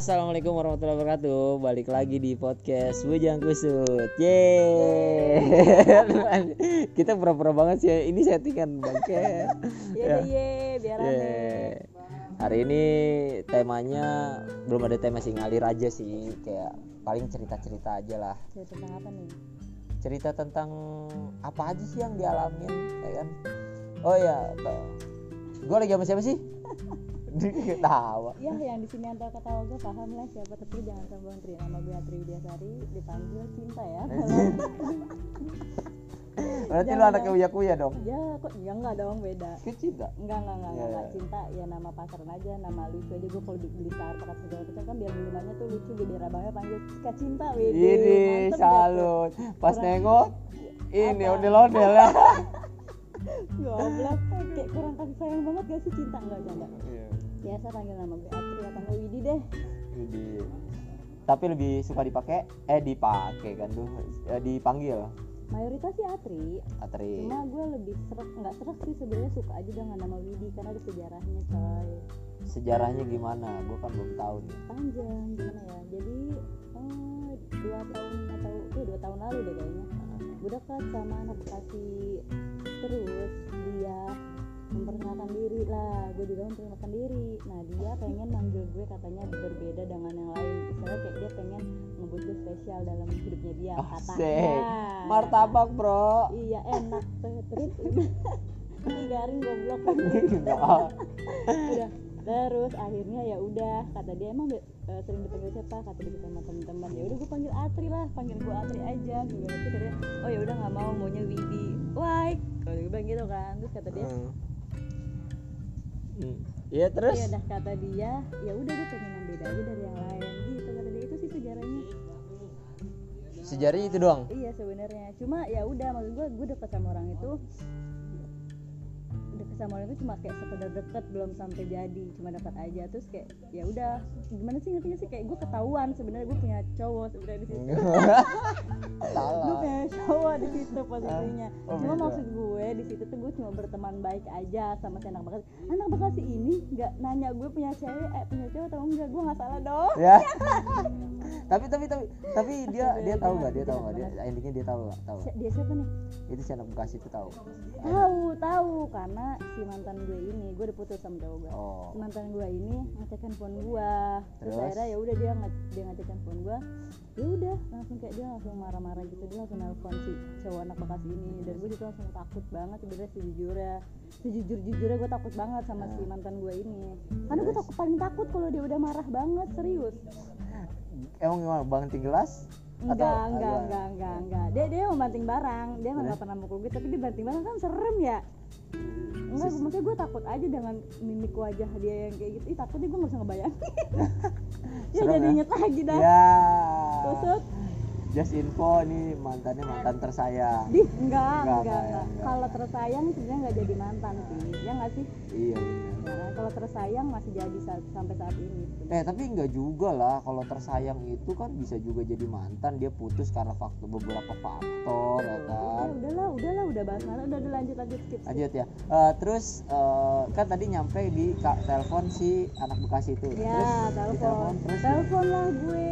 Assalamualaikum warahmatullahi wabarakatuh. Balik lagi di podcast Bujang Kusut. Yeay. Kita pura-pura banget sih. Ini settingan bangke. Iya ye, biar. Hari ini temanya belum ada tema sih ngalir aja sih kayak paling cerita-cerita aja lah. Cerita tentang apa nih? Cerita tentang apa aja sih yang dialamin ya kan. Oh ya, gue lagi sama siapa sih? Ketawa. Ya, yang di sini antara ketawa gue paham lah siapa tapi jangan sombong Tri. Nama gue Atri Widiasari, dipanggil cinta ya. Berarti lu Jangan anaknya uya-kuya dong. ya kok ya enggak dong beda. Ke cinta. Enggak, enggak, enggak, Iya, enggak, iya. cinta ya nama pasaran aja, nama lucu aja gue kalau beli Starbucks segala macam kan biar minumannya tuh lucu biar abangnya panggil Kak Cinta wede. Ini tuh? salut. Pas Kurang- nengok ini Apa? ondel-ondel ya. Goblok, kayak kurang kasih sayang banget gak sih cinta enggak canda. Iya. Biasa panggil nama gue Atri atau Widi deh. Jadi tapi lebih suka dipakai eh dipakai kan tuh eh, dipanggil Mayoritas sih Atri, Atri. cuma gue lebih serak nggak serak sih sebenarnya suka aja dengan nama Widi karena ada sejarahnya coy Sejarahnya gimana? Gue kan belum tahu nih. panjang gimana ya jadi eh, dua tahun atau eh, dua tahun lalu deh kayaknya gue dekat sama anak bekasi terus dia memperkenalkan diri lah. Gue juga memperkenalkan diri. Nah dia pengen manggil gue katanya berbeda dengan yang lain. Misalnya kayak dia pengen ngebut gue spesial dalam hidupnya dia Asik. katanya. Martabak, Bro. iya enak terus ini garing goblok. Enggak. udah terus akhirnya ya udah kata dia emang eh, sering dipanggil siapa? Kata dia sama teman-teman ya udah gue panggil Atri lah. Panggil gue Atri aja. Gitu dia oh ya udah nggak mau maunya Widi why? Kalau gue bilang gitu kan. Terus kata dia Hmm. Hmm. Iya terus. ya udah kata dia ya udah gue pengen yang beda aja dari yang lain gitu kata dia itu sih sejarahnya Sejarahnya itu doang. iya sebenarnya cuma ya udah maksud gue gue deket sama orang itu sama orang itu cuma kayak sekedar deket belum sampai jadi cuma dekat aja. Terus kayak ya udah gimana sih ngertinya sih? Kayak gue ketahuan sebenarnya gue punya cowok sebenarnya di situ. Gue punya cowok di situ posisinya. Oh, cuma beda. maksud gue di situ tuh gue cuma berteman baik aja sama si anak bekasi. Anak bekasi ini nggak nanya gue punya cewek eh punya cowok atau enggak gue nggak salah dong. Ya. Tapi tapi tapi tapi dia dia tahu nggak dia tahu nggak? Dia endingnya dia tahu nggak? Tahu Si- dia siapa nih? Itu si anak bekasi itu tahu. Tahu tahu. Karena si mantan gue ini gue udah putus sama cowok gue. Oh. Si mantan gue ini ngecek handphone gue terus, Terus? akhirnya ya udah dia nge dia ngecek handphone gue ya udah langsung kayak dia langsung marah-marah gitu dia langsung nelfon si cowok anak bekasi ini. Dan gue juga langsung takut banget sebenarnya sejujurnya. Sejujur jujurnya gue takut banget sama si mantan gue ini. Karena gue takut paling takut kalau dia udah marah banget serius. Emang gimana banting gelas? Enggak Atau enggak agak- enggak enggak enggak. Dia dia mau banting barang dia nggak pernah mukul gue tapi dia banting barang kan serem ya enggak maksudnya gue takut aja dengan mimik wajah dia yang kayak gitu. Ih takutnya gue nggak bisa ngebayangin. Ya Serem jadi ya? inget lagi dah. Ya. Kusut just info nih mantannya mantan tersayang di enggak Enggak, enggak enggak, enggak, enggak. kalau tersayang sebenarnya nggak jadi mantan sih ya nggak sih iya benar Nah, kalau tersayang masih jadi saat- sampai saat ini. Eh tapi enggak juga lah kalau tersayang itu kan bisa juga jadi mantan dia putus karena faktor beberapa faktor ya kan. Ya, udahlah udahlah udah bahas mana udah udah lanjut lanjut skip. Lanjut ya. Eh, terus eh, kan tadi nyampe di telepon si anak Bekasi itu. ya terus telepon telepon lah gue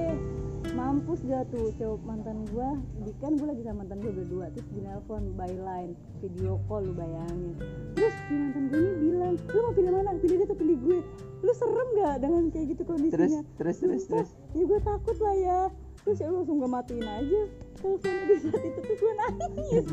mampus gak tuh cowok mantan gue di kan gue lagi sama mantan gue berdua terus di nelpon by line video call lu bayangin. Terus si mantan gue ini bilang lu mau pilih mana? Pilih dia atau pilih gue? Lu serem gak dengan kayak gitu terus kondisinya terus terus terus. ya gue takut lah ya. Terus ya udah langsung gue matiin aja teleponnya di saat itu terus gue nangis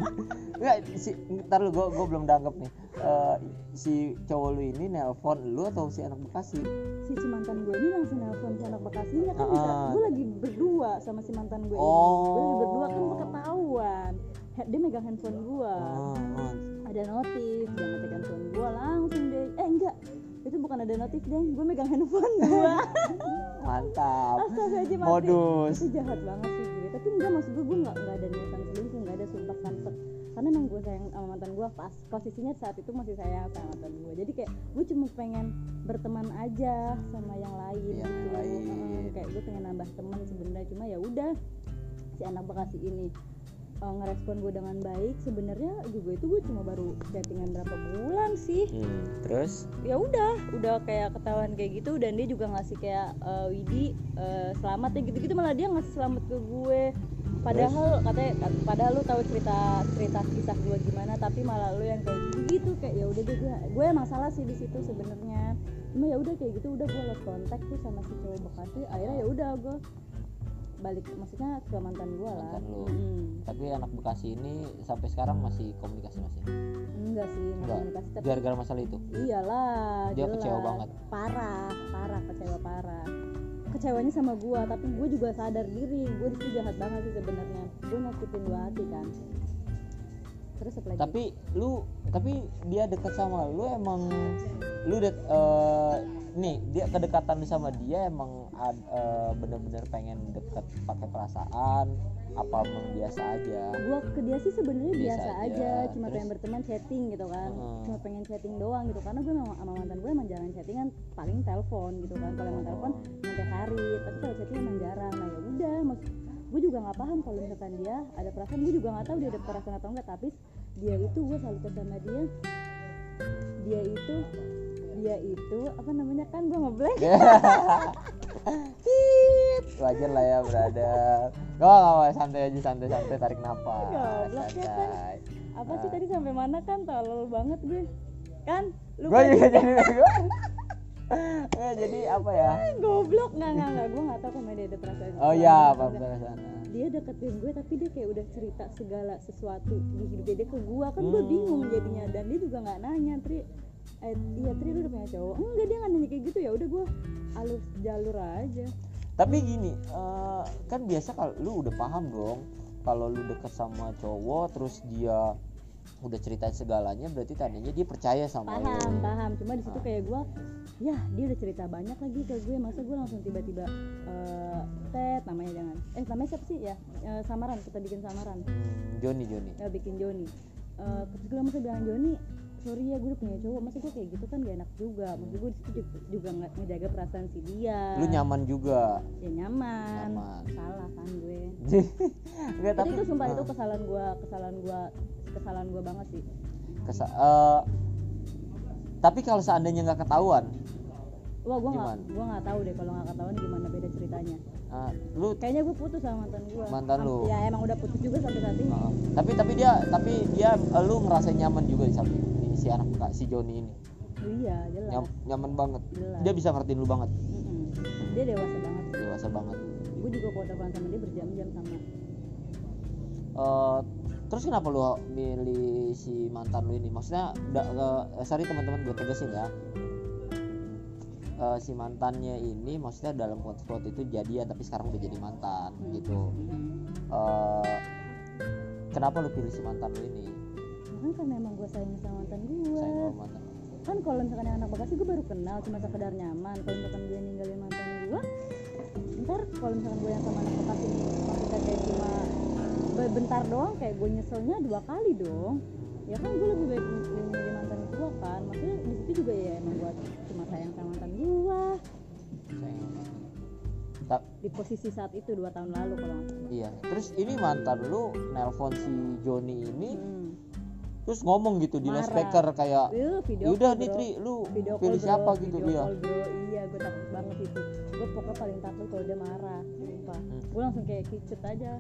Enggak si ntar lu gua, gua belum danggep nih. Eh, si cowok lu ini nelpon lu atau si anak Bekasi? si, si mantan gue ini langsung nelpon si anak bekasinya kan bisa Ah. gue lagi berdua sama si mantan gue ini Oh. gue lagi berdua kan gue ketahuan dia megang handphone gue Oh, oh. ada notif dia ngecek handphone gue langsung deh eh enggak itu bukan ada notif deh gue megang handphone gue Mantap. Astagfirullahaladzim mati. Modus. itu jahat banget sih gue tapi enggak maksud gue gue nggak nggak ada niatan selingkuh nggak ada sumpah sansek karena emang gue sayang sama mantan gue pas posisinya saat itu masih sayang sama mantan gue jadi kayak gue cuma pengen berteman aja sama yang lain Iya, yang gitu. lain. Heeh, kayak gue pengen nambah teman sebenarnya cuma ya udah si anak bekasi ini uh, ngerespon gue dengan baik sebenarnya juga itu gue cuma baru chattingan berapa bulan sih. Hmm, terus? Ya udah udah kayak ketahuan kayak gitu dan dia juga ngasih kayak eh, Widi eh, selamat ya gitu-gitu malah dia ngasih selamat ke gue. Padahal katanya kat- padahal lu tahu cerita cerita kisah gue gimana tapi malah lu yang kayak gitu kayak ya udah deh gue gue emang salah sih di situ sebenarnya. Cuma ya udah kayak gitu udah gue lost kontak tuh sama si cowok bekasi akhirnya ya udah gue balik maksudnya ke mantan gue lah Mantan lu. Mm. tapi anak Bekasi ini sampai sekarang masih komunikasi masih enggak sih nggak Enggak. komunikasi tapi gara-gara masalah itu iyalah Dia jelas. kecewa banget. parah parah kecewa parah kecewanya sama gua tapi gue juga sadar diri gue itu jahat banget sih sebenarnya gue nyakitin dua hati kan terus apa lagi tapi lu tapi dia dekat sama lu emang lu dek eh, nih dia kedekatan lu sama dia emang ad, eh, bener-bener pengen deket pakai perasaan apa emang biasa aja gue ke dia sih sebenarnya Biasa biasa, aja. aja, cuma Terus? pengen berteman chatting gitu kan Hmm. cuma pengen chatting doang gitu karena gue sama, sama mantan gue emang jarang chattingan paling telepon gitu kan kalau emang telepon tiap hari tapi kalau chatting emang jarang nah ya udah maksud gue juga nggak paham kalau misalkan dia ada perasaan gue juga nggak tahu dia ada perasaan atau enggak tapi dia itu gue selalu sama dia dia itu dia itu apa namanya kan gue ngeblank Tit, wajar lah ya brother. Gak apa santai aja santai santai tarik napas Goblok ya, kan? santai. Apa sih tadi sampai mana kan? Tolol banget gue kan? Lu gue juga jadi gue Eh, jadi apa ya? Goblok. Nggak nggak nggak. Gue nggak tahu dia ada perasaan oh iya apa perasaan. perasaan dia deketin gue tapi dia kayak udah cerita segala sesuatu di hidupnya dia ke gue kan gue Hmm. bingung jadinya dan dia juga nggak nanya tri eh, iya tri lu udah punya cowok. Enggak dia nggak nanya kayak gitu. Ya udah gue alur jalur aja. Tapi gini eh, kan biasa kalau lu udah paham dong. Kalau lu deket sama cowok terus dia udah cerita segalanya berarti tadinya dia percaya sama paham lu. Paham cuma di situ Ah. kayak gue ya dia udah cerita banyak lagi ke gue. Masa gue langsung tiba-tiba eh tet namanya jangan. Eh namanya siapa sih? Ya Eh, samaran. Kita bikin samaran. Hmm, Joni Joni. Ya bikin Joni. Eh terus gue masa bilang Joni sorry ya gue udah punya cowok. Masa gue kayak gitu kan gak enak juga. Maksud gue di situ juga, juga nggak ngejaga perasaan si dia. Lu nyaman juga? Ya nyaman. Nyaman. salah kan gue. Enggak tapi, tapi itu sumpah eh, itu kesalahan gue kesalahan gue kesalahan gue banget sih. Kesa- eh, tapi kalau seandainya nggak ketahuan wah gue nggak gue nggak tahu deh kalau nggak ketahuan gimana beda ceritanya. Eh, lu kayaknya gue putus sama mantan gue Mantan lu? ya emang udah putus juga sampai saat ini. Eh, tapi tapi dia tapi dia eh, lu ngerasa nyaman juga di samping si anak Kak, si Joni ini. Iya jelas. Nyam- nyaman banget. Jelas. Dia bisa ngertiin lu banget. Mm-mm. dia dewasa banget. Dewasa banget. Gue juga kalau telepon sama dia berjam-jam sama. Eh, terus kenapa lu milih si mantan lu ini? Maksudnya da- eh, sorry teman-teman gue tegasin ya. Eh, si mantannya ini maksudnya dalam konteks waktu itu jadian tapi sekarang udah jadi mantan gitu. Eh, kenapa lu pilih si mantan lu ini kan karena emang gue sayang sama mantan gue sayang sama mantan. Kan kalau misalkan yang anak bekasi gue baru kenal cuma sekedar nyaman. Kalau misalkan gue ninggalin mantan gue ntar kalau misalkan gue yang sama anak bekasi ini maksudnya kayak cuma be- bentar doang kayak gue nyeselnya dua kali dong. Ya kan gue lebih baik milih mantan gue kan. Maksudnya di situ juga ya emang gue cuma sayang sama mantan gue sayang. Ta- di posisi saat itu dua tahun lalu kalau nggak salah. Iya terus ini mantan lu nelpon si Joni ini hmm. Terus ngomong gitu di loudspeaker kayak video udah nih bro. Tri lu video pilih call, siapa bro. gitu video iya call, bro iya gue takut banget itu gue pokoknya paling takut kalau dia marah sumpah Hmm. gue langsung kayak kicut aja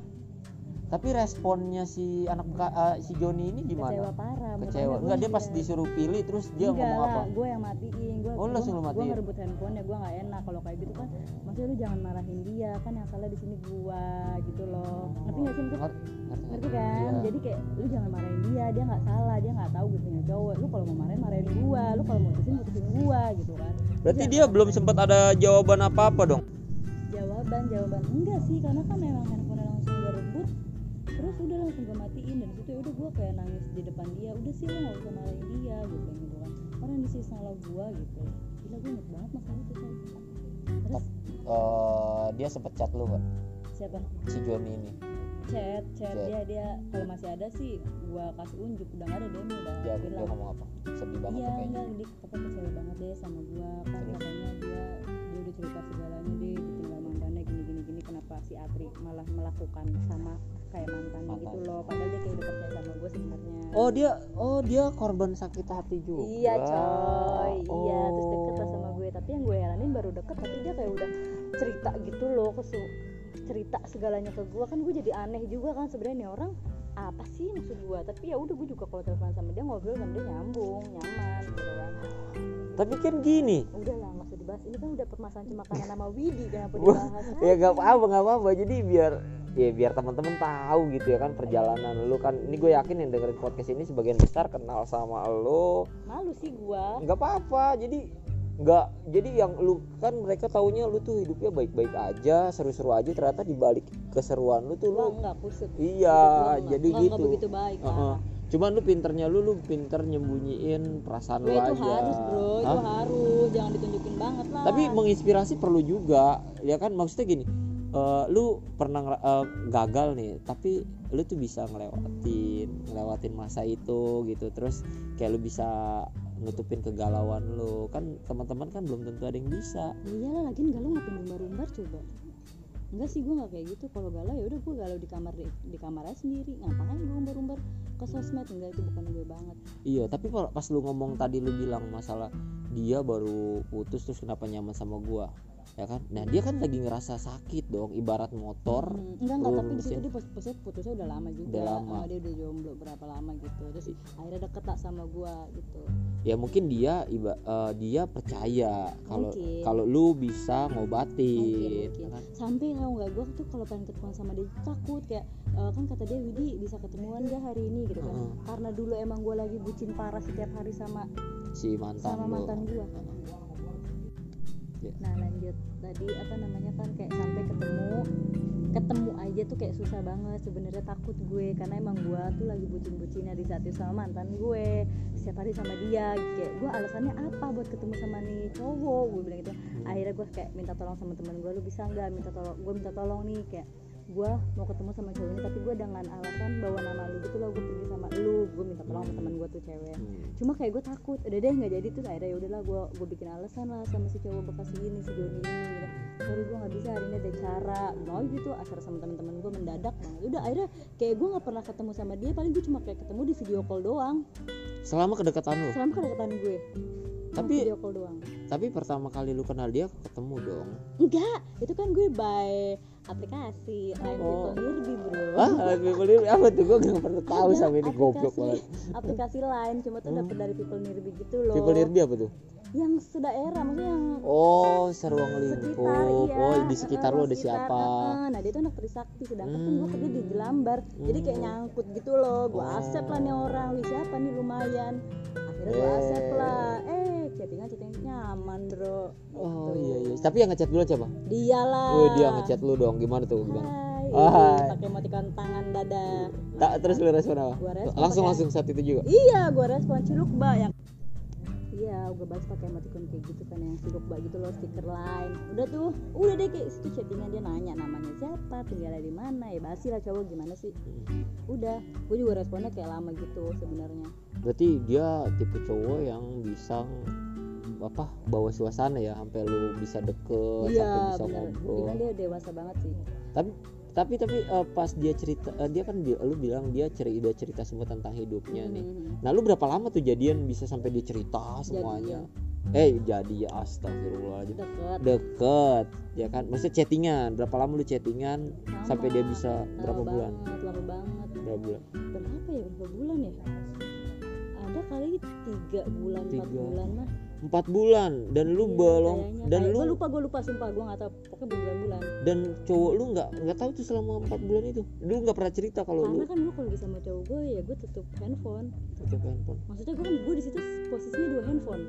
tapi responnya si anak eh, si Joni ini kecewa gimana? parah mukanya kecewa. enggak dia pas ngeliat. disuruh pilih terus dia Enggak ngomong apa? gue yang matiin. Gue Oh, langsung gue matiin? ngerebut handphonenya gue nggak enak. Kalau kayak gitu kan maksudnya lu jangan marahin dia. Kan yang salah di sini gue gitu loh. Ngerti nggak sih maksud? Ngerti ngerti, ngerti ngerti. kan? Iya. jadi kayak lu jangan marahin dia dia nggak salah dia nggak tahu gue punya cowok. Lu kalau mau marahin marahin gue lu kalau mau mutusin mutusin gue gitu kan. Berarti dia belum sempat ada jawaban apa apa dong? Jawaban jawaban enggak sih. Karena kan memang terus udah langsung gue matiin dan situ udah gue kayak nangis di depan dia. Udah sih lo nggak usah marahin dia gitu gitu kan. Orang di sini salah gue gitu. Gila gue inget banget masalah itu kan terus? Eh, dia sempet chat lu gak siapa? Si Joni ini. Chat chat. Chat. dia dia kalau masih ada sih gue kasih unjuk. Udah nggak ada demo udah dia, dia hilang ngomong apa? Sedih banget iya enggak dia apa kecewa banget deh sama gue kan Terus? katanya dia dia udah cerita segalanya deh ditinggal mantannya gini gini gini. Kenapa si Atri malah melakukan sama kayak mantannya Mantan. gitu loh. Padahal dia kayak udah percaya sama gue sebenarnya. Oh dia oh dia korban sakit hati juga? Iya coy, iya terus deket lah Oh. sama gue. Tapi yang gue heranin baru deket tapi dia kayak udah cerita gitu loh kesu cerita segalanya ke gue kan gue jadi aneh juga kan sebenarnya nih orang apa sih maksud gue tapi ya udah gue juga kalau telepon sama dia ngobrol sama dia nyambung nyaman gitu kan. Tapi kan gini udah lah dibahas ini kan udah permasalahan cuma karena nama Widi kenapa dibahas ya gak apa gak apa apa jadi biar ya biar teman-teman tahu gitu ya kan perjalanan lu kan. Ini gue yakin yang dengerin podcast ini sebagian besar kenal sama lu. Malu sih gue nggak apa-apa jadi nggak jadi yang lu kan mereka taunya lu tuh hidupnya baik-baik aja seru-seru aja ternyata dibalik keseruan lu tuh lu nggak iya nggak- jadi nggak- gitu. nggak begitu baik lah cuman lu pinternya lu lu pinter nyembunyiin perasaan Gue lu itu aja. harus bro, itu Hah? harus. Jangan ditunjukin banget lah. tapi menginspirasi perlu juga ya kan? Maksudnya gini eh, lu pernah eh, gagal nih tapi lu tuh bisa ngelewatin ngelewatin masa itu gitu. Terus kayak lu bisa nutupin kegalauan lu. Kan teman-teman kan belum tentu ada yang bisa. Iyalah lagian galau ngapain umbar-umbar coba enggak sih gue nggak kayak gitu. Kalau galau ya udah gue galau di kamar di, di kamar sendiri. Ngapain gue umbar-umbar ke sosmed? Enggak itu bukan gue banget. Iya tapi pa- pas lu ngomong tadi lu bilang masalah dia baru putus terus kenapa nyaman sama gua ya kan? Nah dia kan lagi ngerasa sakit dong ibarat motor. Hmm, enggak enggak tapi di situ mesin. dia posnya putusnya udah lama juga. Udah lama. Ah, dia udah jomblo berapa lama gitu. Terus akhirnya deket lah sama gue gitu. Ya mungkin dia iba eh, dia percaya kalau kalau lu bisa ngobatin Mungkin, ya mungkin. kan? sampai tau nggak gue tuh kalau pengen ketemu sama dia takut kayak eh, kan kata dia Widi bisa ketemuan gak hari ini? gitu kan. Heeh. karena dulu emang gue lagi bucin parah setiap hari sama si mantan sama lu. mantan gue Ya. nah lanjut. Tadi apa namanya kan kayak sampai ketemu ketemu aja tuh kayak susah banget. Sebenarnya takut gue karena emang gue tuh lagi bucin-bucinnya di saat itu sama mantan gue setiap hari sama dia. Kayak gue alasannya apa buat ketemu sama nih cowok? Gue bilang gitu. Akhirnya gue kayak minta tolong sama temen gue lu bisa nggak? Minta tolong gue minta tolong nih. Kayak gue mau ketemu sama cowok ini tapi gue dengan alasan bawa nama lu gitu loh gue pergi sama lu gue minta tolong sama temen gue tuh cewek. Hmm. cuma kayak gue takut udah deh nggak jadi terus akhirnya ya udahlah gue gue bikin alasan lah sama si cowok bekas ini si Doni ini gitu. Sorry gue nggak bisa hari ini ada cara mau gitu acara sama teman-teman gue mendadak. Banget udah akhirnya kayak gue nggak pernah ketemu sama dia paling gue cuma kayak ketemu di video call doang. Selama kedekatan lu? Selama kedekatan gue. Tapi- video call doang. tapi pertama kali lu kenal dia ketemu dong. Enggak itu kan gue by aplikasi lain Oh. people nirbi bro. Ah people Nirbi apa tuh? Gue gak pernah tahu sama ini goblok banget. Aplikasi lain cuma tuh Hmm. dapet dari people nirbi gitu loh. People Nirbi apa tuh yang sedaerah maksudnya yang oh seruang lingkup. sekitar iya. Oh di sekitar Heeh, lu ada sekitar, siapa? nah dia tuh anak Trisakti sedangkan kan gue Hmm. kerja di Jelambar. Jadi kayak Hmm. nyangkut gitu loh. Gue Oh. accept lah nih orang. Wih siapa nih? Lumayan. Akhirnya gue Eh. accept lah. Eh chattingan chattingan. Nyaman bro. Oh Gitu. iya iya. Tapi yang ngechat dulu siapa? Dia lah. Oh dia ngechat lu dong. Gimana tuh gimana Hai, Hai. pakai emoticon tangan dada. Tak terus lu respon apa? Gua respon langsung pakai- langsung saat itu juga? Iya gue respon. Ciluk ba yang iya gue bahas pakai emoticon kayak gitu kan yang ciluk ba gitu loh stiker lain. Udah tuh udah deh kayak situ chattingan dia nanya namanya siapa tinggalnya di mana ya basi lah cowok gimana sih? Udah gue juga responnya kayak lama gitu sebenarnya. Berarti dia tipe cowok yang bisa apa bawa suasana ya sampai lu bisa deket sampai iya bisa benar ngobrol. kan dia dewasa banget sih. Tapi tapi tapi eh, pas dia cerita eh, dia kan bi- lu bilang dia ceri udah cerita semua tentang hidupnya nih. Hmm, nah lu berapa lama tuh jadian bisa sampai dia cerita semuanya? Eh jadi ya astagfirullahaladzim. Deket. Deket ya kan? Maksudnya chattingan berapa lama lu chattingan Sama. sampai dia bisa Lama berapa bulan? banget, lama banget. Berapa bulan? Berapa ya? Berapa bulan ya ada kali tiga bulan empat Tiga. bulan lah empat bulan dan lu Iya, belum kayaknya. dan Kayak- lu gue lupa gue lupa sumpah gue nggak tahu. Pokoknya berbulan-bulan dan cowok lu nggak nggak tahu tuh selama empat bulan itu. Lu nggak pernah cerita kalau lu karena kan gue kalau sama cowok gue ya gue tutup handphone. Tutup handphone. Maksudnya gue kan gue di situ posisinya dua handphone.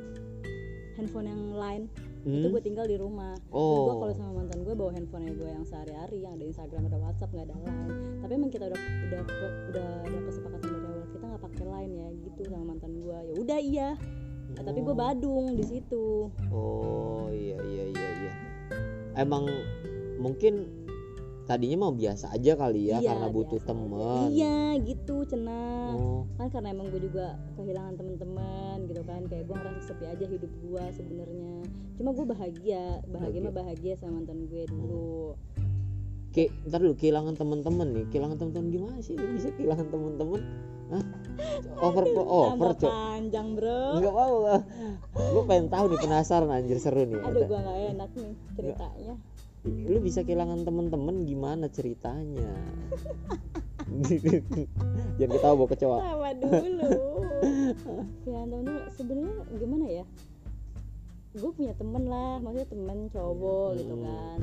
Handphone yang lain. Itu Hmm? gue tinggal di rumah. Oh. gue kalau sama mantan gue bawa handphone gue yang sehari-hari yang ada Instagram ada WhatsApp nggak ada line tapi emang kita udah udah udah ada kesepakatan dari awal kita nggak pakai line ya gitu sama mantan gue ya udah iya Nah, tapi gue badung di situ. Oh iya iya iya iya. Emang mungkin tadinya mau biasa aja kali ya Iya, karena butuh temen. Iya gitu cenah oh. Kan karena emang gue juga kehilangan teman-teman gitu kan. Kayak gue ngerasa sepi aja hidup gue sebenarnya. Cuma gue bahagia bahagia Bahagia. mah bahagia sama mantan gue dulu Kayak ntar lu kehilangan teman-teman nih, kehilangan teman-teman gimana sih? Lu bisa kehilangan teman-teman? Hah? Over over Tambah cok. panjang bro Enggak mau lah. Gue pengen tahu nih penasaran anjir seru nih. aduh gua nggak enak nih ceritanya Lu bisa kehilangan teman-teman gimana ceritanya? Jangan ketawa bawa kecoa. sama dulu ya temen sebenarnya gimana ya gue punya temen lah maksudnya temen cowok gitu kan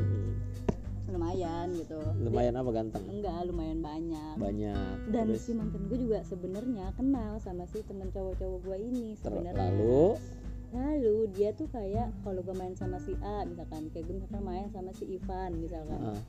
lumayan gitu. Lumayan apa ganteng? Enggak lumayan banyak. Banyak. dan Terus? si mantan gue juga sebenarnya kenal sama si temen cowok-cowok gue ini sebenarnya. lalu? Lalu dia tuh kayak kalau gue main sama si A misalkan kayak gue misalkan main sama si Ivan misalkan. Ah,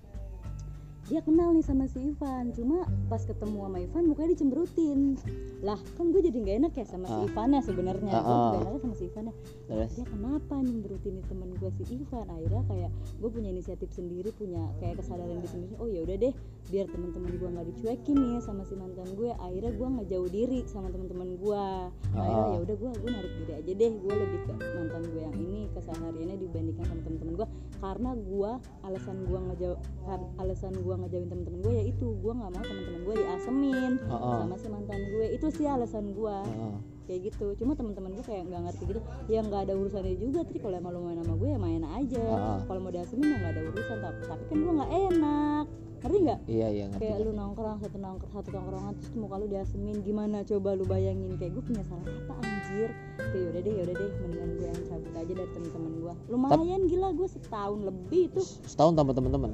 dia kenal nih sama si Ivan cuma pas ketemu sama Ivan mukanya dicemberutin. Lah kan gue jadi nggak enak ya sama si Ah. Ivannya sebenarnya. Ah, gue ah. nggak enak sama si Ivannya. Terus? dia kenapa nyemberutin nih temen gue si Ivan? Akhirnya kayak gue punya inisiatif sendiri punya kayak kesadaran di sendiri. Oh ya udah deh biar teman-teman gue nggak dicuekin nih sama si mantan gue. Akhirnya gue ngejauh diri sama teman-teman gue. Akhirnya Ah. ya udah gue gue narik diri aja deh. Gue lebih ke mantan gue yang ini kesehariannya dibandingkan sama teman-teman gue. Karena gue alasan gue ngejauh kar- alasan gue ngejauhin teman-teman gue ya itu. Gue nggak mau teman-teman gue diasemin Ah, ah. sama si mantan gue itu sih alasan gue ah, kayak gitu. Cuma teman-teman gue kayak nggak ngerti gitu. Ya nggak ada urusannya juga tri kalau emang lo main sama gue ya main aja. Ah. kalau mau diasemin ya nggak ada urusan. Tapi, tapi kan gue nggak enak. Ngerti nggak? Iya iya ngerti. kayak lu nongkrong satu nongkrong satu nongkrongan terus muka lu diasemin. Gimana coba lu bayangin? Kayak gue punya salah apa anjir. Kayak yaudah deh yaudah deh mendingan gue yang cabut aja dari teman-teman gue lumayan gila gue setahun lebih itu Setahun tambah teman-teman.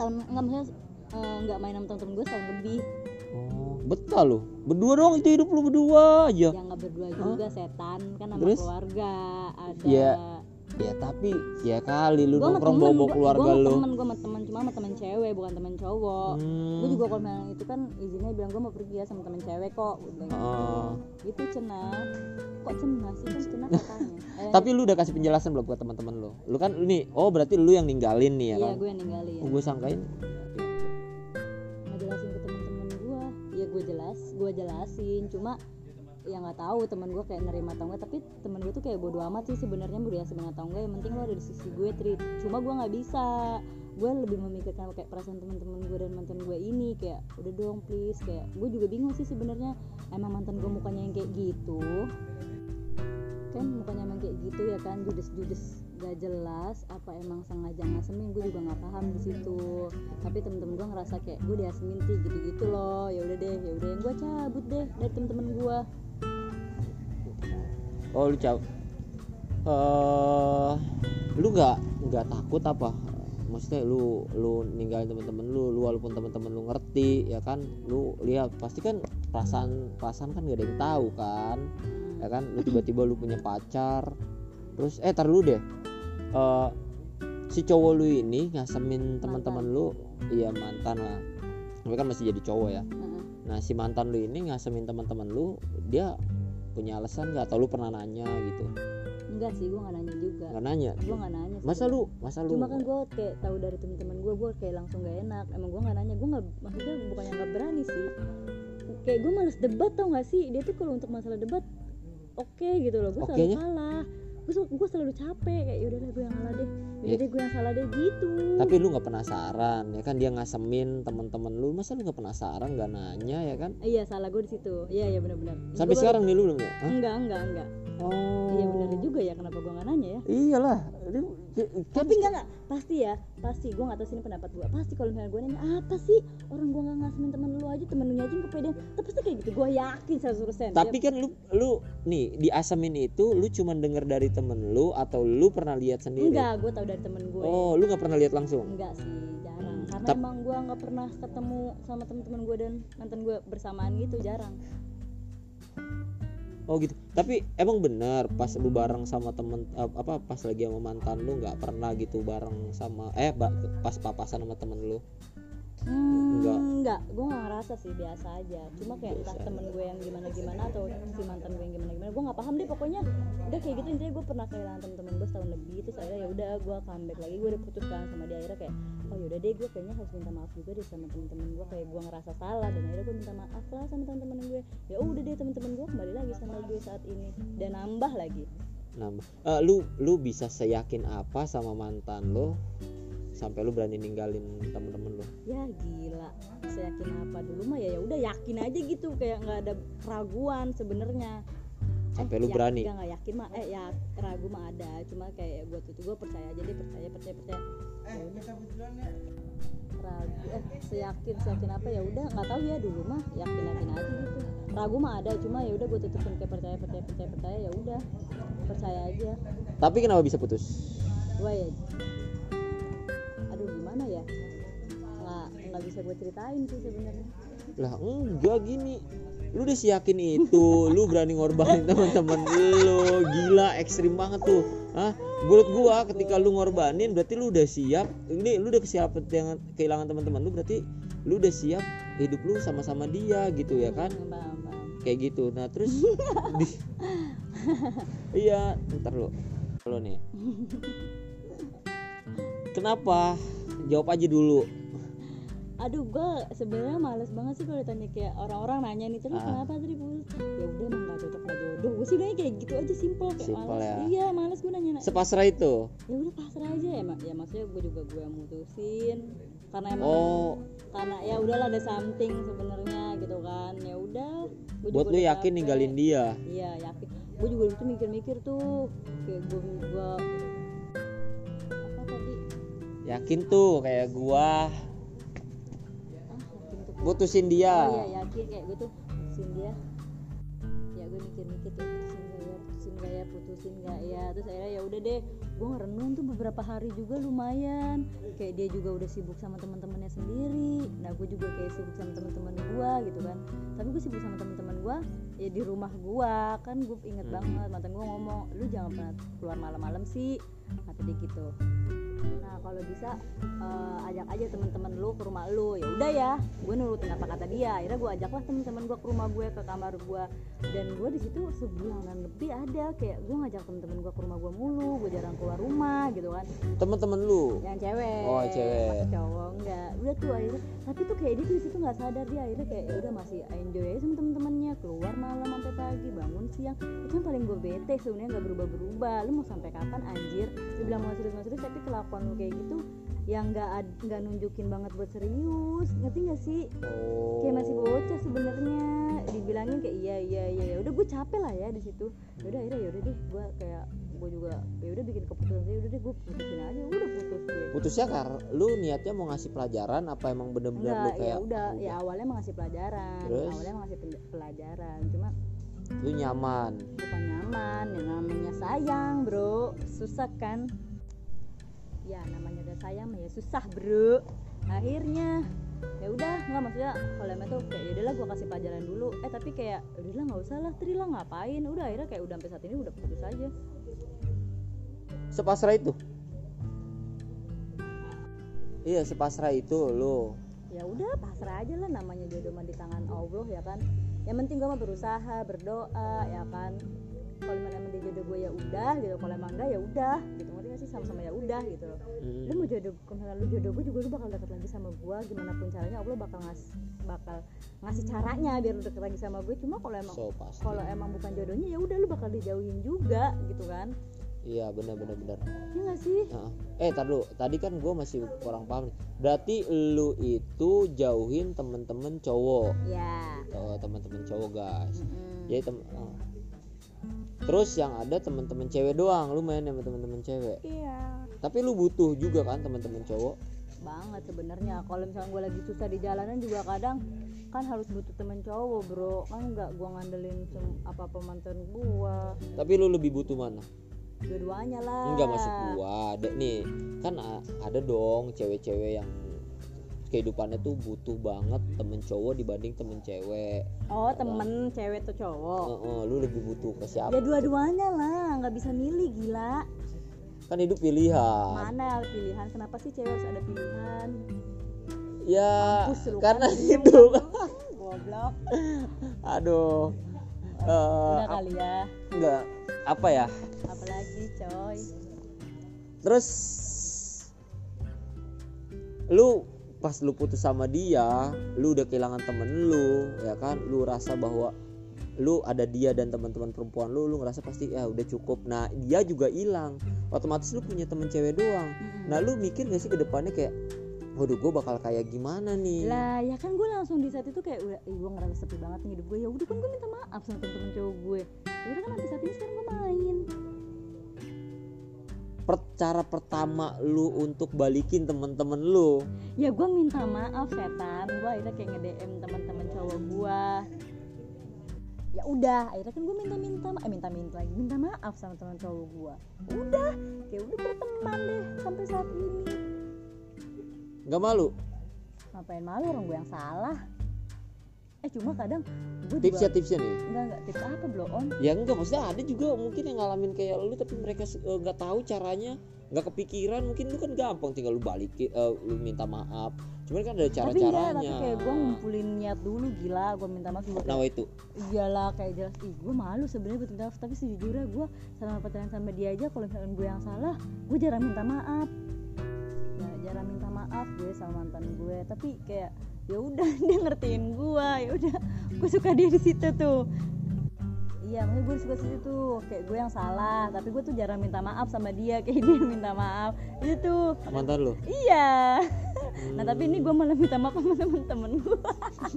Setahun nggak maksudnya eh, nggak main sama temen-temen gue setahun lebih Oh, betah lu. Berdua doang itu hidup lu berdua aja. yang nggak berdua juga setan kan sama Terus? keluarga ada Iya. Ya tapi ya kali lu Gua nongkrong temen, bawa-bawa gua- keluarga gua lu. temen, gua sama temen cuma sama temen cewek bukan temen cowok Hmm. gue juga kalau memang itu kan izinnya bilang gue mau pergi ya sama temen cewek kok Gua bilang gitu. Oh. gitu cenah kok cenah sih kan cenah katanya eh, Tapi lu udah kasih penjelasan belum buat teman-teman lu? Lu kan nih, oh berarti lu yang ninggalin nih ya iya kan? gue yang ninggalin Oh, gue sangkain ngejelasin ke temen-temen gue ya gue jelas gue jelasin cuma ya nggak tahu temen gue kayak nerima atau enggak tapi temen gue tuh kayak bodo amat sih sebenarnya mau diasemin atau enggak yang penting lo ada di sisi gue tri. Cuma gue nggak bisa. Gue lebih memikirkan kayak perasaan teman-teman gue dan mantan gue ini kayak udah dong please kayak gue juga bingung sih sebenarnya emang mantan gue mukanya yang kayak gitu? Kan mukanya emang kayak gitu ya kan judes-judes gak jelas apa emang sengaja ngasemin gue juga nggak paham di situ. Tapi temen-temen gue ngerasa kayak gue diasemin sih gitu-gitu loh. Ya udah deh ya udah yang gue cabut deh dari temen-temen gue Oh lu caw eh lu nggak nggak takut apa? Maksudnya lu lu ninggalin teman-teman lu lu walaupun teman-teman lu ngerti ya kan? Lu lihat pasti kan perasaan perasaan kan gak ada yang tahu kan? Ya kan? Lu tiba-tiba lu punya pacar. Terus eh tar lu deh. Eh si cowok lu ini ngasemin teman-teman lu iya mantan lah. Tapi kan masih jadi cowok ya. Nah si mantan lu ini ngasemin teman-teman lu dia punya alasan nggak atau lu pernah nanya gitu? Enggak sih gue nggak nanya juga. Nggak nanya? Gue nggak nanya sih. masa lu masa lu cuma kan gue kayak tahu dari temen-temen gue gue kayak langsung gak enak. Emang gue nggak nanya gue nggak maksudnya bukannya nggak berani sih. Kayak gue males debat tau gak sih? Dia tuh kalau untuk masalah debat oke gitu loh. Gue selalu Okenya? kalah gue gue selalu capek kayak yaudah gue yang salah deh. Yaudah Iya. deh gue yang salah deh gitu. Tapi lu nggak penasaran ya kan? Dia ngasemin teman-teman lu masa lu nggak penasaran? Nggak nanya ya kan? Iya salah gue di situ. Iya iya benar-benar. Sampai Gua- sekarang nih lu belum Hah? enggak enggak enggak oh iya benar juga ya kenapa gue nggak nanya ya? Iyalah tapi enggak enggak pasti ya pasti gue nggak tahu sini pendapat gue pasti kalau misalnya gue nanya apa sih? Orang gue nggak ngasemin temen lu aja temen lu aja yang kepedean. Tapi pasti kayak gitu gue yakin 100% tapi kan lu lu nih di asemin itu lu cuma denger dari temen lu atau lu pernah lihat sendiri? Enggak gue tahu dari temen gue oh lu nggak pernah lihat langsung? Enggak sih jarang. Karena Tap- emang gue nggak pernah ketemu sama temen-temen gue dan mantan gue bersamaan gitu jarang Oh gitu. Tapi emang bener pas lu bareng sama temen apa pas lagi sama mantan lu nggak pernah gitu bareng sama eh pas papasan sama temen lu. Hmm, Enggak. Enggak, gue gak ngerasa sih biasa aja. Cuma kayak entah temen gue yang gimana gimana atau si mantan gue yang gimana gimana, gue nggak paham deh pokoknya. Udah kayak gitu intinya gue pernah kehilangan temen-temen gue setahun lebih, terus akhirnya ya udah gue comeback lagi, gue udah putuskan sama dia akhirnya kayak oh yaudah deh gue kayaknya harus minta maaf juga deh sama temen-temen gue kayak gue ngerasa salah dan akhirnya gue minta maaf lah sama temen-temen gue. Ya udah deh temen-temen gue kembali lagi sama gue saat ini dan nambah lagi. Nah, eh, lu lu bisa seyakin apa sama mantan lu sampai lu berani ninggalin temen-temen lu. Ya gila. Saya yakin apa dulu mah ya ya udah yakin aja gitu. Kayak nggak ada keraguan sebenarnya. Sampai lu berani? nggak nggak yakin mah. Eh ya ragu mah ada. Cuma kayak gue tuh gue percaya aja deh percaya percaya percaya. Ya udah. ragu eh seyakin seyakin apa ya udah. Nggak tahu ya dulu mah yakin yakin aja gitu. Ragu mah ada cuma ya udah gue tutupin kayak percaya percaya percaya percaya ya udah. Percaya aja. Tapi kenapa bisa putus? Gue ya gimana ya? Nggak nggak bisa gue ceritain sih sebenarnya. Lah enggak gini. Lu udah siyakin itu. Lu berani ngorbanin teman-teman lu. Gila ekstrim banget tuh. Hah? menurut gua ketika lu ngorbanin berarti lu udah siap. Ini lu udah siap dengan kehilangan teman-teman lu berarti lu udah siap hidup lu sama-sama dia gitu ya kan? Hmm, kayak gitu. Nah terus di- iya ntar lu. Lo nih. Kenapa jawab aja dulu. Aduh gue sebenarnya males banget sih kalau ditanya kayak orang-orang nanya nih terus Ah. kenapa tadi putus ya udah emang gak cocok gak jodoh. Gue sih udah kayak gitu aja simple kayak Simple males. ya. iya males gue nanya sepasrah itu? Ya udah pasrah aja ya mak. Ya maksudnya gue juga gue yang mutusin. Karena emang oh. karena ya udahlah ada something sebenarnya gitu kan. Ya udah buat lu yakin capek. ninggalin dia? Iya yakin. Gue juga itu mikir-mikir tuh kayak gue gue yakin tuh kayak gua. Putusin dia. Oh iya yakin kayak gue tuh putusin dia. Ya gue mikir-mikir tuh putusin gak ya putusin gak ya putusin gak ya. Terus akhirnya ya udah deh gue ngerenung tuh beberapa hari juga lumayan. Kayak dia juga udah sibuk sama teman-temannya sendiri. Nah gue juga kayak sibuk sama teman-teman gue gitu kan. Tapi gue sibuk sama teman-teman gue ya di rumah gue kan gue inget Hmm. banget mantan gue ngomong lu jangan pernah keluar malam-malam sih kata dia gitu. Nah kalau bisa eh, ajak aja teman-teman lu ke rumah lu. Ya udah ya gue nurutin apa kata dia. Akhirnya gue ajaklah teman-teman gue ke rumah gue ke kamar gue dan gue di situ sebulanan lebih ada. Kayak gue ngajak teman-teman gue ke rumah gue mulu gue jarang keluar rumah gitu kan. Temen-temen lu? Yang cewek. Oh, cewek. masih cowok enggak. Udah tuh akhirnya. Tapi tuh kayak dia tuh di situ nggak sadar. Dia akhirnya kayak ya udah masih enjoy aja sama temen-temennya keluar malam sampai pagi bangun siang. Itu yang paling gue bete sebenarnya nggak berubah-berubah. Lu mau sampai kapan anjir dibilang mau serius mau serius tapi kelakuan lu kayak gitu yang nggak nggak nunjukin banget buat serius. Ngerti nggak sih? Oh kayak masih bocah sebenarnya. Dibilangin kayak iya iya iya ya udah gue capek lah ya di situ. Ya udah akhirnya ya udah deh gue kayak gue juga ya udah bikin keputusan ya udah deh gue putusin aja. Udah putus gue putusnya karena lu niatnya mau ngasih pelajaran apa emang bener-bener lu enggak kayak ya udah "Ah, ya awalnya emang ngasih pelajaran Terus? awalnya emang ngasih pelajaran. Cuma lu nyaman. Bukan nyaman yang namanya sayang bro. Susah kan? Ya namanya udah sayang mah ya susah bro. Akhirnya ya udah nggak maksudnya kalau emang tuh kayak yaudahlah gue kasih pelajaran dulu. Eh tapi kayak udahlah nggak usah lah Tri lah ngapain? Udah akhirnya kayak udah sampai saat ini udah putus aja. Sepasrah itu? Iya sepasrah itu lu ya udah pasrah aja lah namanya jodoh mah di tangan Allah ya kan yang penting gue mah berusaha berdoa ya kan. Kalau emang emang dia jodoh gue ya udah gitu. Kalau emang enggak ya udah gitu. Ngerti gak sih? Sama-sama ya udah gitu. Loh Hmm. lu mau jodoh kalau lu jodoh gue juga lu bakal deket lagi sama gue gimana pun caranya Allah bakal ngas bakal ngasih caranya biar lu deket lagi sama gue cuma kalau emang so kalau emang bukan jodohnya ya udah lu bakal dijauhin juga gitu kan iya bener bener bener ya nggak sih? Nah, eh tar dulu. Tadi kan gue masih kurang paham nih. Berarti lu itu jauhin temen-temen cowok. Ya oh, temen-temen cowok guys. Mm-mm. jadi tem oh. terus yang ada temen-temen cewek doang. Lu main sama temen-temen cewek. Iya. Tapi lu butuh juga kan temen-temen cowok? Banget sebenarnya. Kalau misalnya gue lagi susah di jalanan juga kadang kan harus butuh temen cowok bro. Kan nggak gue ngandelin apa apa mantan gue tapi lu lebih butuh mana dua-duanya lah. Enggak masuk gua ada nih. Kan ada dong cewek-cewek yang kehidupannya tuh butuh banget temen cowok dibanding temen cewek. Oh temen cewek atau cowok. Oh, oh, lu lebih butuh ke siapa? Ya dua-duanya lah. Nggak bisa milih gila. Kan hidup pilihan. Mana pilihan? Kenapa sih cewek harus ada pilihan? Ya Mampus karena kan. itu. Goblok. Aduh Eh, udah kali ya? Enggak. Apa ya? Apalagi coy? Terus lu pas lu putus sama dia lu udah kehilangan temen lu ya kan? Lu rasa bahwa lu ada dia dan teman-teman perempuan lu lu ngerasa pasti ya udah cukup. Nah dia juga hilang. Otomatis lu punya temen cewek doang. Nah lu mikir gak sih ke depannya kayak waduh gue bakal kayak gimana nih? Lah ya kan gue langsung di saat itu kayak udah gue ngerasa sepi banget nih hidup gue ya udah kan gue minta maaf sama temen-temen cowok gue ya udah kan sampai saat ini sekarang gue main. Per- cara pertama lu untuk balikin temen-temen lu? Ya gue minta maaf setan. Gue akhirnya kayak nge DM teman-teman cowok gue ya udah akhirnya kan gue minta minta eh minta minta lagi minta maaf sama teman cowok gue udah kayak udah berteman deh sampai saat ini nggak malu? Ngapain malu? Orang gue yang salah. Eh cuma kadang gue tipsnya juga tipsnya nih? Enggak enggak tips apa blow on? Ya enggak maksudnya ada juga mungkin yang ngalamin kayak lu tapi mereka eh, nggak tahu caranya nggak kepikiran. Mungkin lu kan gampang tinggal lu balikin eh, lu minta maaf. Cuman kan ada tapi enggak cara-caranya. tapi kayak gue ngumpulin niat dulu gila gue minta maaf gue nah itu. Iyalah kayak jelas. Ih gue malu sebenarnya buat minta maaf tapi sejujurnya gue selama pacaran sama dia aja kalau misalkan gue yang salah gue jarang minta maaf. Ya jarang minta maaf gue sama mantan gue. Tapi kayak ya udah dia ngertiin gue ya udah gue suka dia di situ tuh. Iya maksudnya gue suka situ tuh. Kayak gue yang salah tapi gue tuh jarang minta maaf sama dia. Kayak dia minta maaf. Itu tuh. Mantan lu? Iya nah tapi ini gue malah minta maaf sama temen-temen gue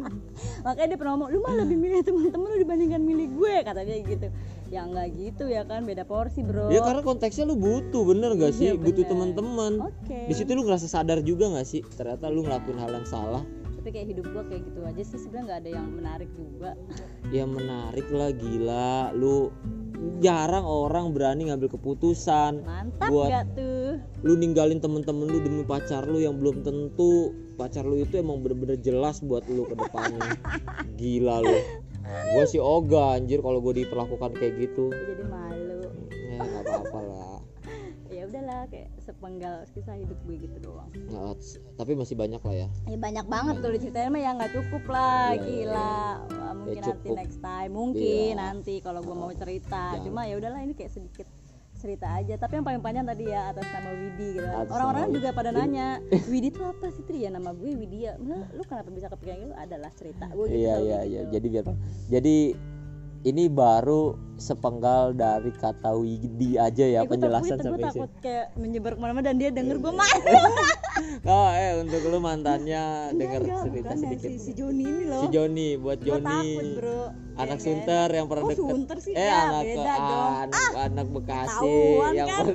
makanya dia pernah ngomong lu malah lebih milih temen-temen lu dibandingkan milih gue kata dia gitu. Ya nggak gitu ya kan beda porsi bro. Ya karena konteksnya lu butuh bener gak sih? Iya, butuh bener. teman-teman oke. Di situ lu ngerasa sadar juga gak sih? Ternyata lu ngelakuin hal yang salah tapi kayak hidup gue kayak gitu aja sih sebenarnya nggak ada yang menarik juga. Ya menarik lah gila. Lu jarang orang berani ngambil keputusan mantap Buat- gak tuh? lu ninggalin temen-temen lu demi pacar lu yang belum tentu. Pacar lu itu emang bener-bener jelas buat lu ke depannya gila lu. Gue sih ogah anjir kalau gue diperlakukan kayak gitu. Gua jadi malu ya kayak sepenggal kisah hidup gue gitu doang. Nggak, tapi masih banyak lah ya. Ya banyak banget tuh diceritain mah ya nggak cukup lah. Iya, iya, gila Wah, mungkin nanti cukup. next time. Mungkin Iya. nanti kalau gue mau cerita. Jangan. cuma ya udahlah ini kayak sedikit cerita aja. Tapi yang paling panjang tadi ya atas nama Widi gitu. Orang-orang juga pada nanya Widi itu apa sih Tri? Ya nama gue Widya. Maksudnya, lu kenapa bisa kepikiran gitu? Adalah cerita gue gitu. Iya iya iya. Gitu. jadi biar jadi ini baru sepenggal dari kata Widi aja ya Eh, penjelasan takut, sampai sini. takut kayak menyebar ke mana-mana dan dia denger gue mah. Oh eh untuk lu mantannya denger Enggak, cerita bukan sedikit. si, si Joni ini loh. Si Joni buat Joni. takut bro. Anak Ya kan? sunter yang pernah Oh, deket. Sunter sih, eh ya, anak beda dong. anak, anak Bekasi yang kan.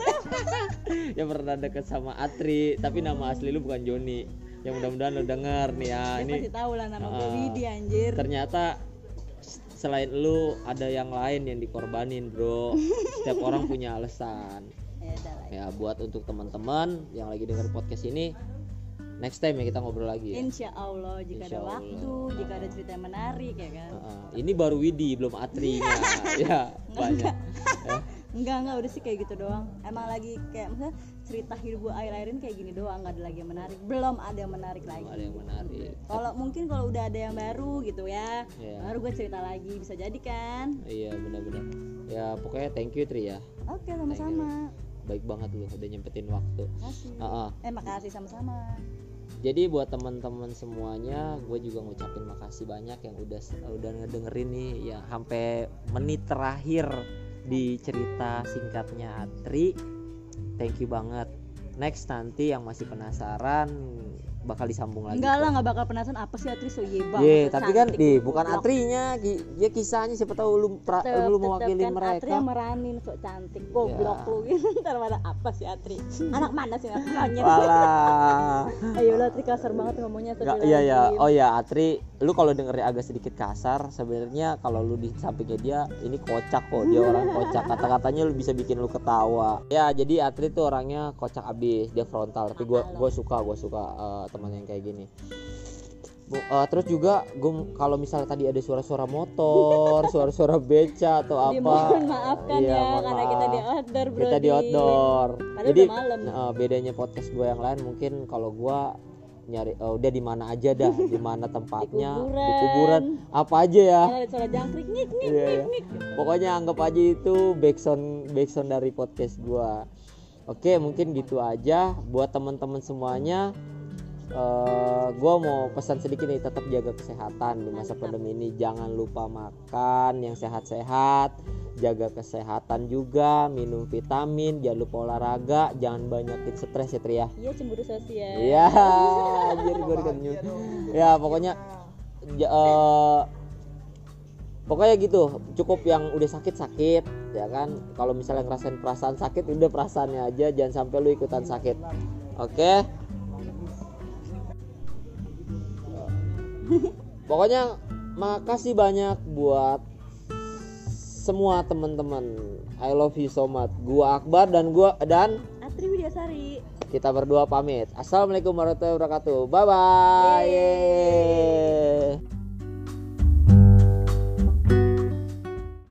yang pernah deket sama Atri. Tapi nama asli lu bukan Joni. Yang mudah-mudahan lu denger nih ya dia ini pasti tahu lah nama gue Ah. Widi anjir. Ternyata selain lu ada yang lain yang dikorbanin bro setiap orang punya alasan ya ya buat untuk teman-teman yang lagi denger podcast ini next time ya kita ngobrol lagi ya Insya Allah jika Insya ada Allah. waktu, jika ada cerita yang menarik ya kan. Heeh. ini baru Widi belum Atrinya ya banyak Ya. Enggak enggak udah sih kayak gitu doang. Emang lagi kayak cerita hidup gue akhir-akhirin kayak gini doang, nggak ada lagi yang menarik. Belum ada yang menarik Belum lagi. ada yang menarik Kalau mungkin kalau udah ada yang baru gitu ya, Iya. baru gue cerita lagi bisa jadi kan. iya benar-benar ya pokoknya thank you Tri ya Oke sama-sama. baik banget lu udah nyempetin waktu Makasih. Heeh. Eh makasih sama-sama. Jadi buat teman-teman semuanya, gue juga ngucapin makasih banyak yang udah udah ngedengerin nih ya sampai menit terakhir di cerita singkatnya Atri. Thank you banget. Next nanti yang masih penasaran bakal disambung lagi. Enggak lah nggak bakal penasaran apa sih Atri so ye Ye, banget. tapi kan di bukan. Atrinya, ki- ya kisahnya siapa tahu lu pra, Tetep- lu mewakili kan mereka. Atri yang meranin sok cantik goblok Ya. lu gitu ntar mana apa sih Atri anak mana sih anak monyet ayo lah Atri kasar banget ngomongnya Nggak, iya ya. Oh ya, Atri, lu kalau dengernya agak sedikit kasar, sebenarnya kalau lu di sampingnya dia ini kocak kok. Dia orang kocak. Kata-katanya lu bisa bikin lu ketawa. Ya, jadi Atri tuh orangnya kocak abis, dia frontal. Tapi gua gua suka, gua suka eh, teman yang kayak gini. Bu- eh, terus juga gue kalau misalnya tadi ada suara-suara motor, suara-suara beca atau apa, maafkan Iya, ya karena kita di outdoor bro kita di outdoor. Padahal Jadi malam. eh, bedanya podcast gue yang lain mungkin kalau gue nyari eh, udah di mana aja dah, di mana tempatnya, di kuburan. kuburan. apa aja ya. Karena ada suara jangkrik nik nik Iya, nik iya. nik Pokoknya anggap aja itu backsound backsound dari podcast gue. Oke, mungkin gitu aja. Buat teman-teman semuanya. eh gue mau pesan sedikit nih tetap jaga kesehatan di masa pandemi ini. Jangan lupa makan yang sehat-sehat jaga kesehatan juga minum vitamin jangan lupa olahraga jangan banyakin stres ya Tri ya. Iya cemburu sosial. Iya, anjir gue dikenyum. Ya pokoknya eh, pokoknya gitu. Cukup yang udah sakit sakit, ya kan. Kalau misalnya ngerasain perasaan sakit, udah perasaannya aja, jangan sampai lu ikutan sakit. Oke. Pokoknya makasih banyak buat semua teman-teman. I love you so much. Gua Akbar dan gua dan Atri Widyasari kita berdua pamit. Assalamualaikum warahmatullahi wabarakatuh. Bye bye. Yeay.